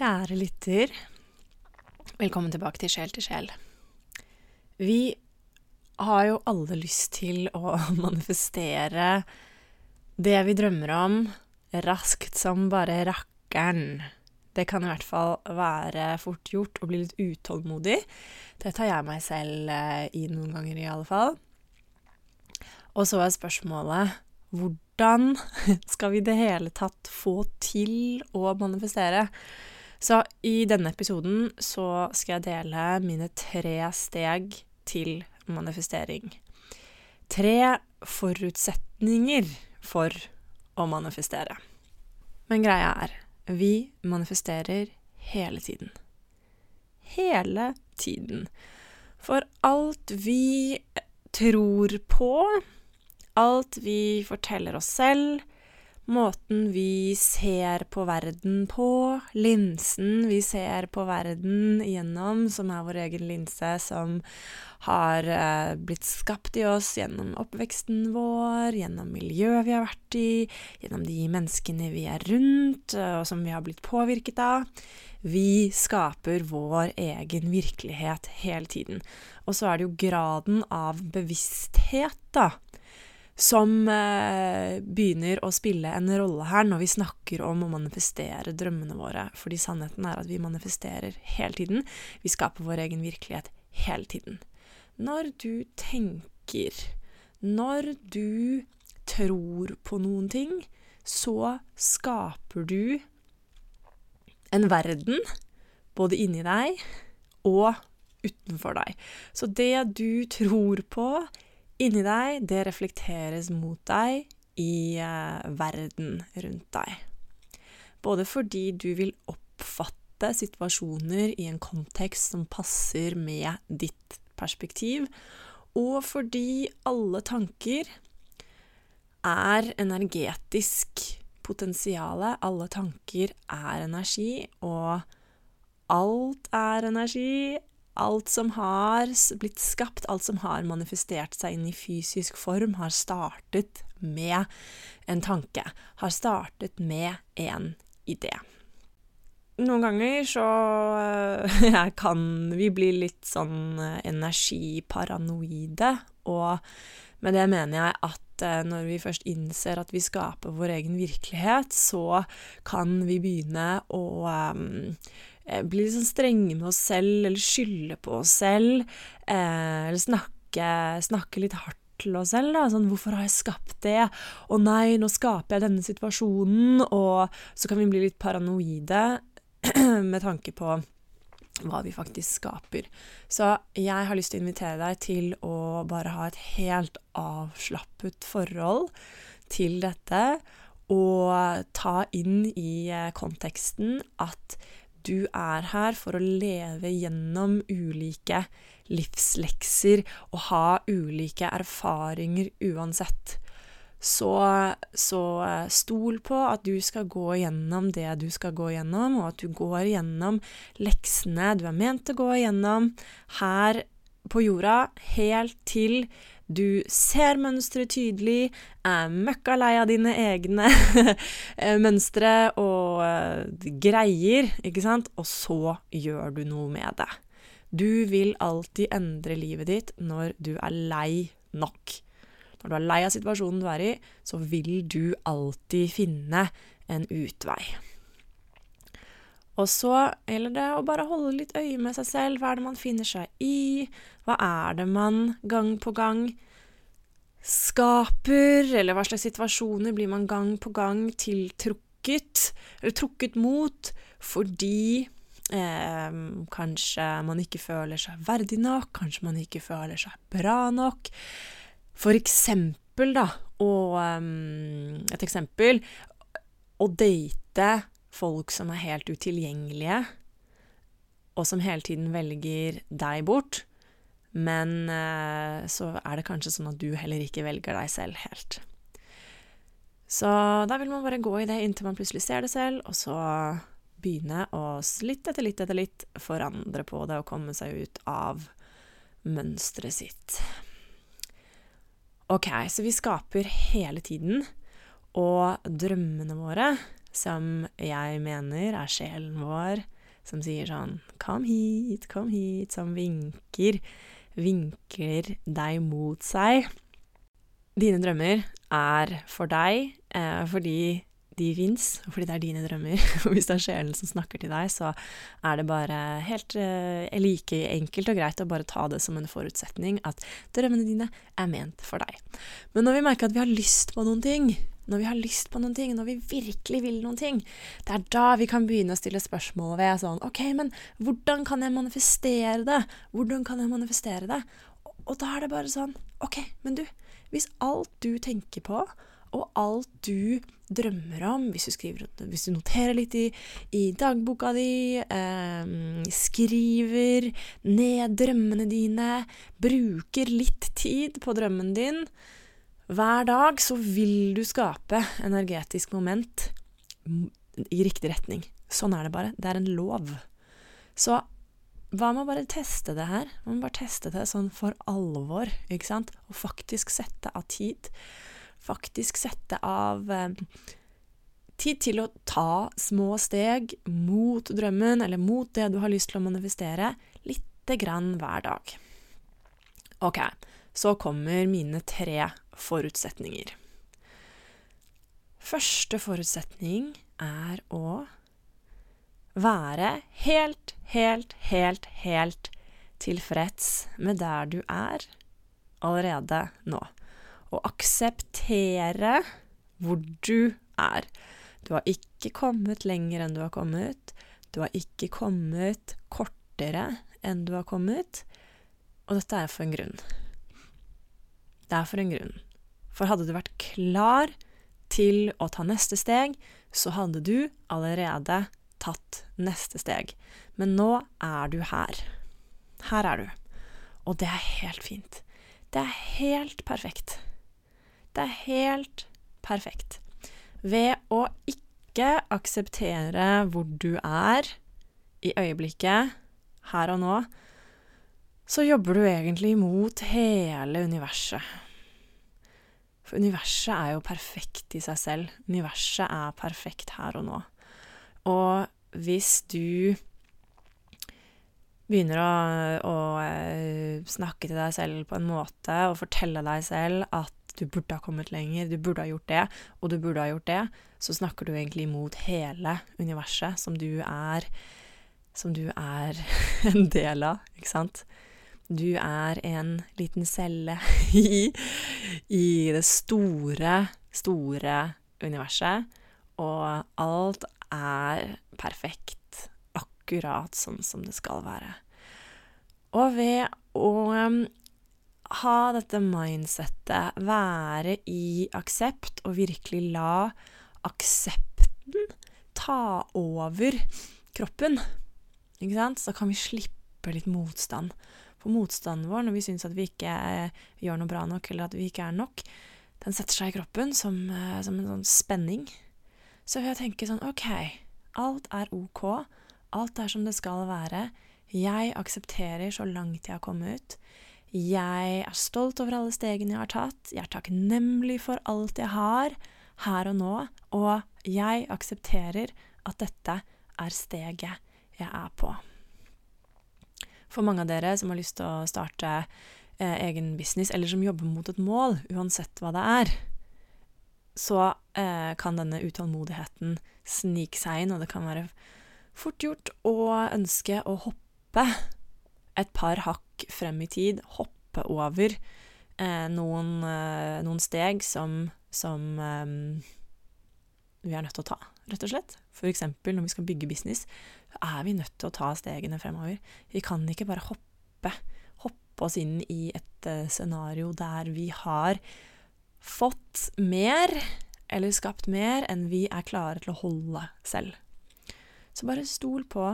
Kjære lytter, velkommen tilbake til Sjel til sjel. Vi har jo alle lyst til å manifestere det vi drømmer om, raskt som bare rakkeren. Det kan i hvert fall være fort gjort å bli litt utålmodig. Det tar jeg meg selv eh, i noen ganger, i alle fall. Og så er spørsmålet hvordan skal vi i det hele tatt få til å manifestere? Så i denne episoden så skal jeg dele mine tre steg til manifestering. Tre forutsetninger for å manifestere. Men greia er, vi manifesterer hele tiden. Hele tiden. For alt vi tror på, alt vi forteller oss selv, måten vi ser på verden på, linsen vi ser på verden gjennom, som er vår egen linse, som har eh, blitt skapt i oss gjennom oppveksten vår, gjennom miljøet vi har vært i, gjennom de menneskene vi er rundt, og som vi har blitt påvirket av. Vi skaper vår egen virkelighet hele tiden. Og så er det jo graden av bevissthet, da, som eh, begynner å spille en rolle her når vi snakker om å manifestere drømmene våre. Fordi sannheten er at vi manifesterer hele tiden. Vi skaper vår egen virkelighet hele tiden. Når du tenker, når du tror på noen ting, så skaper du en verden både inni deg og utenfor deg. Så det du tror på, inni deg, det reflekteres mot deg i eh, verden rundt deg. Både fordi du vil oppfatte situasjoner i en kontekst som passer med ditt perspektiv, og fordi alle tanker er energetisk potensiale. Alle tanker er energi, og alt er energi alt som har blitt skapt, alt som har manifestert seg inn i fysisk form, har startet med en tanke. Har startet med en idé. Noen ganger så eh, kan vi bli litt sånn eh, energiparanoide, og med det mener jeg at eh, når vi først innser at vi skaper vår egen virkelighet, så kan vi begynne å um, bli litt sånn strenge med oss selv, eller skylde på oss selv, eh, eller snakke, snakke, litt hardt til oss selv. Da. Sånn 'Hvorfor har jeg skapt det?' 'Å nei, nå skaper jeg denne situasjonen.' Og så kan vi bli litt paranoide med tanke på hva vi faktisk skaper. Så jeg har lyst til å invitere deg til å bare ha et helt avslappet forhold til dette, og ta inn i eh, konteksten at du er her for å leve gjennom ulike livslekser og ha ulike erfaringer uansett. Så, så, eh, stol på at du skal gå gjennom det du skal gå gjennom, og at du går gjennom leksene du er ment å gå gjennom her på jorda, helt til du ser mønsteret tydelig, er møkka lei av dine egne eh, mønstre og uh, greier, ikke sant, og så gjør du noe med det. Du vil alltid endre livet ditt når du er lei nok. Når du er lei av situasjonen du er i, så vil du alltid finne en utvei. Og så gjelder det å bare holde litt øye med seg selv. Hva er det man finner seg i? Hva er det man gang på gang skaper? Eller hva slags situasjoner blir man gang på gang tiltrukket, eller trukket mot, fordi eh, kanskje man ikke føler seg verdig nok, kanskje man ikke føler seg bra nok. For eksempel, da, og um, et eksempel Å date folk som er helt utilgjengelige, og som hele tiden velger deg bort. Men eh, så er det kanskje sånn at du heller ikke velger deg selv helt. Så da vil man bare gå i det inntil man plutselig ser det selv, og så begynne å litt etter litt etter litt forandre på det og komme seg ut av mønsteret sitt. Ok, så vi skaper hele tiden, og drømmene våre, som jeg mener er sjelen vår, som sier sånn Kom hit, kom hit, som vinker, vinkler deg mot seg. Dine drømmer er for deg eh, fordi de fins, fordi det er dine drømmer. Og hvis det er sjelen som snakker til deg, så er det bare helt eh, like enkelt og greit å bare ta det som en forutsetning at drømmene dine er ment for deg. Men når vi merker at vi har lyst på noen ting, når vi har lyst på noen ting, når vi virkelig vil noen ting, det er da vi kan begynne å stille spørsmål ved sånn Ok, men hvordan kan jeg manifestere det? Hvordan kan jeg manifestere det? Og da er det bare sånn Ok, men du, hvis alt du tenker på, og alt du drømmer om, hvis du, skriver, hvis du noterer litt i, i dagboka di, eh, skriver ned drømmene dine, bruker litt tid på drømmen din hver dag, så vil du skape energetisk moment i riktig retning. Sånn er det bare. Det er en lov. Så hva med å bare teste det her? Man må bare teste det sånn for alvor, ikke sant? Og faktisk sette av tid faktisk sette av eh, tid til å ta små steg mot drømmen, eller mot det du har lyst til å manifestere, lite grann hver dag. Ok, så kommer mine tre forutsetninger. Første forutsetning er å være helt, helt, helt, helt tilfreds med der du er allerede nå Og akseptere hvor du er. Du har ikke kommet lenger enn du har kommet. Du har ikke kommet kortere enn du har kommet. Og dette er for en grunn. Det er for en grunn. For hadde du vært klar til å ta neste steg, så hadde du allerede tatt neste steg. Men nå er du her. Her er du. Og det er helt fint. Det er helt perfekt. Det er helt perfekt. Ved å ikke akseptere hvor du er i øyeblikket, her og nå, så jobber du egentlig mot hele universet. For universet er jo perfekt i seg selv. Universet er perfekt her og nå. Og hvis du begynner å, å, eh, snakke til deg selv på en måte og fortelle deg selv at du burde ha kommet lenger, du burde ha gjort det, og du burde ha gjort det, så snakker du egentlig imot hele universet som du er Som du er en del av, ikke sant? Du er en liten celle i, i det store, store universet, og alt er perfekt, akkurat sånn som det skal være. Og ved å ha dette mindsettet, være i aksept, og virkelig la aksepten ta over kroppen, ikke sant, så kan vi slippe litt motstand. For motstanden vår, når vi syns at vi ikke eh, gjør noe bra nok, eller at vi ikke er nok, den setter seg i kroppen som, eh, som en sånn spenning. Så jeg tenker sånn OK, alt er ok, alt er som det skal være, jeg aksepterer så langt jeg har kommet ut, jeg er stolt over alle stegene jeg har tatt. Jeg er takknemlig for alt jeg har her og nå, og jeg aksepterer at dette er steget jeg er på. For mange av dere som har lyst til å starte eh, egen business, eller som jobber mot et mål, uansett hva det er, så eh, kan denne utålmodigheten snike seg inn, og det kan være fort gjort å ønske å hoppe et par hakk frem i tid, hoppe over eh, noen, eh, noen, steg som, som eh, vi er nødt til å ta, rett og slett. Eksempel når vi skal bygge business, er vi nødt til å ta stegene fremover. Vi kan ikke bare hoppe, hoppe oss inn i et uh, scenario der vi har fått mer, eller skapt mer, enn vi er klare til å holde selv. Så bare stol på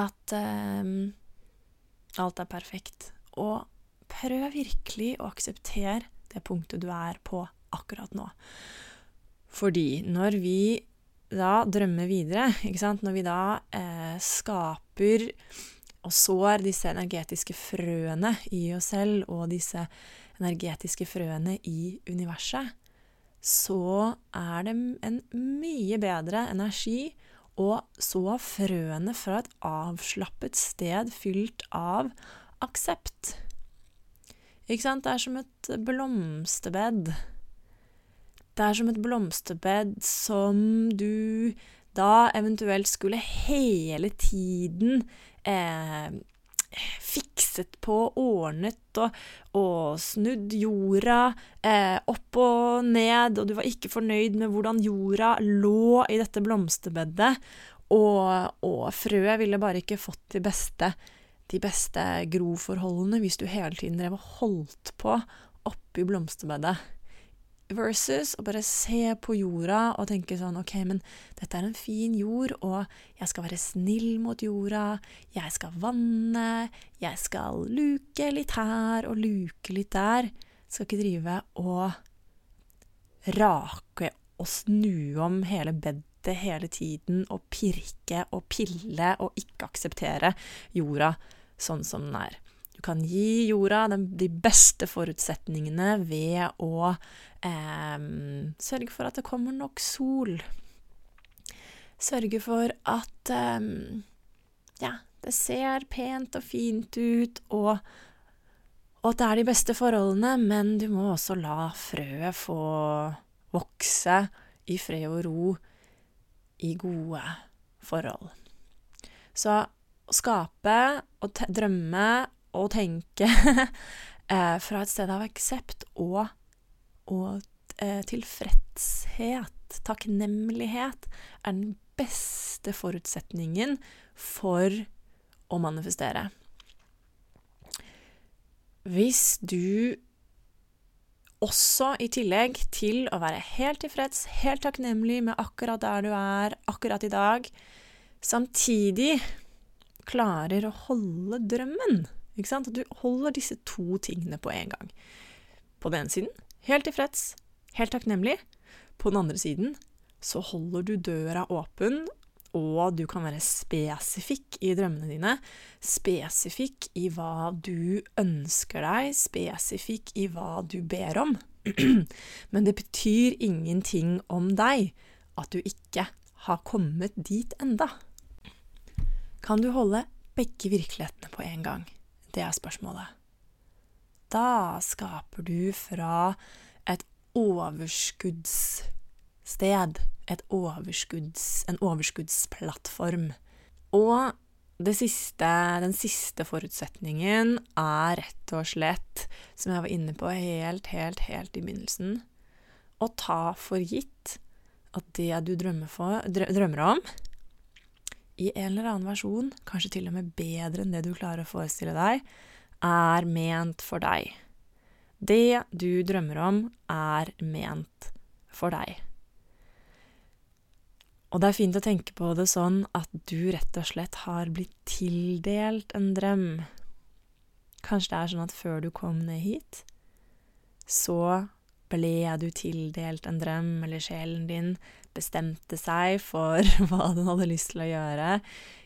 at um, alt er perfekt. Og prøv virkelig å akseptere det punktet du er på akkurat nå. Fordi når vi da drømmer videre, ikke sant, når vi da eh, skaper og sår disse energetiske frøene i oss selv og disse energetiske frøene i universet, så er det en mye bedre energi å så frøene fra et avslappet sted fylt av aksept. Ikke sant? Det er som et blomsterbed. Det er som et blomsterbed som du da eventuelt skulle hele tiden eh, fikset på, ordnet og, og snudd jorda eh, opp og ned, og du var ikke fornøyd med hvordan jorda lå i dette blomsterbedet, og, og frøet ville bare ikke fått de beste, de beste groforholdene hvis du hele tiden drev og holdt på oppi blomsterbedet versus å bare se på jorda og tenke sånn OK, men dette er en fin jord, og jeg skal være snill mot jorda, jeg skal vanne, jeg skal luke litt her og luke litt der. Jeg skal ikke drive og rake og snu om hele bedet hele tiden og pirke og pille og ikke akseptere jorda sånn som den er. Du kan gi jorda de beste forutsetningene ved å eh, sørge for at det kommer nok sol. Sørge for at eh, ja, det ser pent og fint ut, og, og at det er de beste forholdene, men du må også la frøet få vokse i fred og ro i gode forhold. Så å skape og drømme og tenke eh, fra et sted av aksept og, og eh, tilfredshet, takknemlighet, er den beste forutsetningen for å manifestere. Hvis du også i tillegg til å være helt tilfreds, helt takknemlig med akkurat der du er akkurat i dag, samtidig klarer å holde drømmen ikke sant? At du holder disse to tingene på en gang. På den siden helt tilfreds, helt takknemlig. På den andre siden så holder du døra åpen, og du kan være spesifikk i drømmene dine. Spesifikk i hva du ønsker deg, spesifikk i hva du ber om. Men det betyr ingenting om deg at du ikke har kommet dit enda. Kan du holde begge virkelighetene på en gang? Det er spørsmålet. Da skaper du fra et overskuddssted, et overskudds, en overskuddsplattform. Og siste, den siste forutsetningen er rett og slett, som jeg var inne på helt, helt, helt i begynnelsen, å ta for gitt at det du drømmer, for, drømmer om, i en eller annen versjon, kanskje til og med bedre enn det du klarer å forestille deg, er ment for deg. Det du drømmer om, er ment for deg. Og det er fint å tenke på det sånn at du rett og slett har blitt tildelt en drøm. Kanskje det er sånn at før du kom ned hit, så ble du tildelt en drøm, eller sjelen din bestemte seg for hva den hadde lyst til å gjøre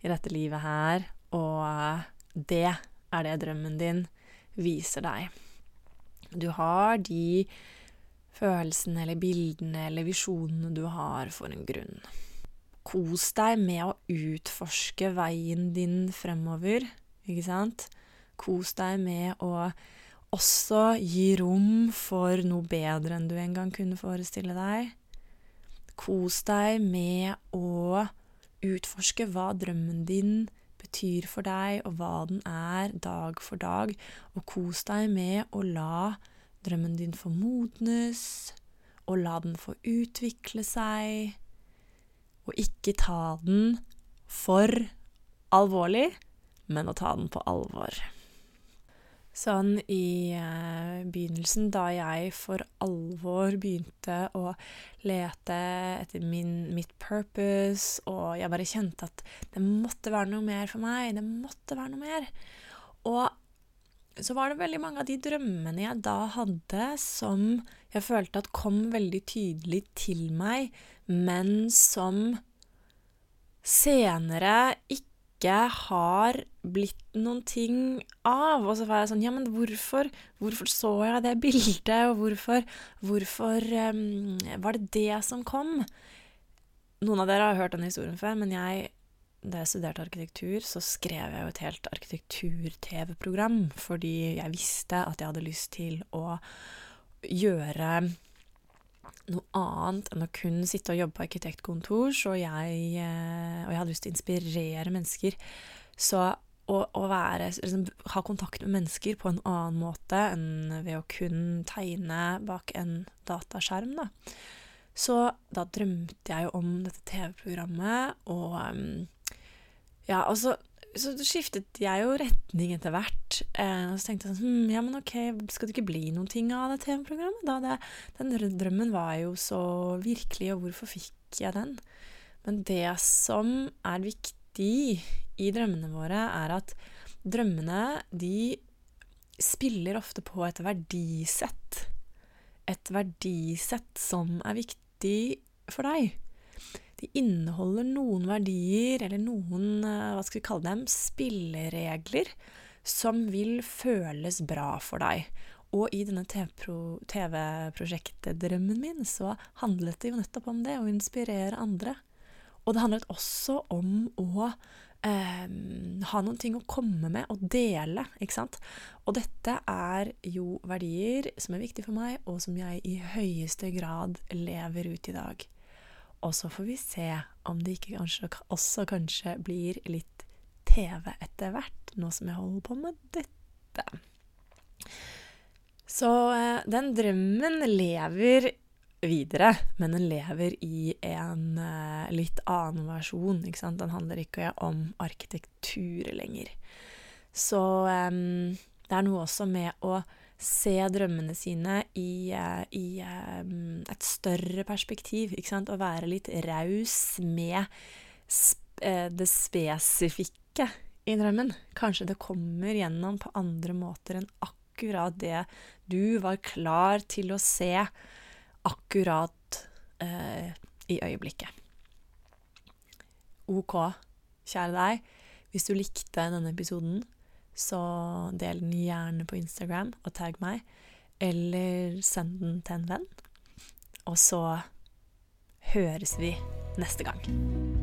i dette livet her, og det er det drømmen din viser deg. Du har de følelsene eller bildene eller visjonene du har for en grunn. Kos deg med å utforske veien din fremover, ikke sant? Kos deg med å også gi rom for noe bedre enn du en gang kunne forestille deg. Kos deg med å utforske hva drømmen din betyr for deg, og hva den er, dag for dag. Og kos deg med å la drømmen din få modnes, og la den få utvikle seg. Og ikke ta den for alvorlig, men å ta den på alvor. Sånn i eh, begynnelsen, da jeg for alvor begynte å lete etter min, mitt purpose, og jeg bare kjente at det måtte være noe mer for meg, det måtte være noe mer. Og så var det veldig mange av de drømmene jeg da hadde, som jeg følte at kom veldig tydelig til meg, men som senere ikke har blitt noen ting av. Og så var jeg sånn Ja, men hvorfor, hvorfor så jeg det bildet, og hvorfor, hvorfor um, var det det som kom? Noen av dere har hørt denne historien før, men jeg, da jeg studerte arkitektur, så skrev jeg jo et helt arkitektur-TV-program, fordi jeg visste at jeg hadde lyst til å gjøre noe annet enn å kun sitte og jobbe på arkitektkontor, så jeg, eh, og jeg hadde lyst til å inspirere mennesker. Så å, å være, liksom, ha kontakt med mennesker på en annen måte enn ved å kun tegne bak en dataskjerm, da. Så da drømte jeg jo om dette TV-programmet, og ja, og så skiftet jeg jo retning etter hvert. Eh, og så tenkte jeg sånn hm, Ja, men ok, skal det ikke bli noen ting av det TV-programmet? da? Det, den drømmen var jo så virkelig, og hvorfor fikk jeg den? Men det som er viktig i drømmene våre, er at drømmene, de spiller ofte på et verdisett. Et verdisett som er viktig for deg de inneholder noen verdier, eller noen, eh, hva skal vi kalle dem, spilleregler, som vil føles bra for deg. Og i denne TV-prosjektet-drømmen min så handlet det jo nettopp om det, å inspirere andre. Og det handlet også om å eh, ha noen ting å komme med og dele, ikke sant. Og dette er jo verdier som er viktige for meg, og som jeg i høyeste grad lever ut i dag. Og så får vi se om det ikke kanskje, også kanskje blir litt TV etter hvert, nå som jeg holder på med dette. Så eh, den drømmen lever videre, men den lever i en uh, litt annen versjon. ikke sant? Den handler ikke om arkitektur lenger. Så um, det er noe også med å se drømmene sine i, eh, i um, et større perspektiv. Ikke sant? Å være litt raus med eh, det spesifikke i drømmen. Kanskje det kommer gjennom på andre måter enn akkurat det du var klar til å se akkurat eh, i øyeblikket. Ok, kjære deg. Hvis du likte denne episoden, så del den gjerne på Instagram og tagg meg. Eller send den til en venn. Og så høres vi neste gang.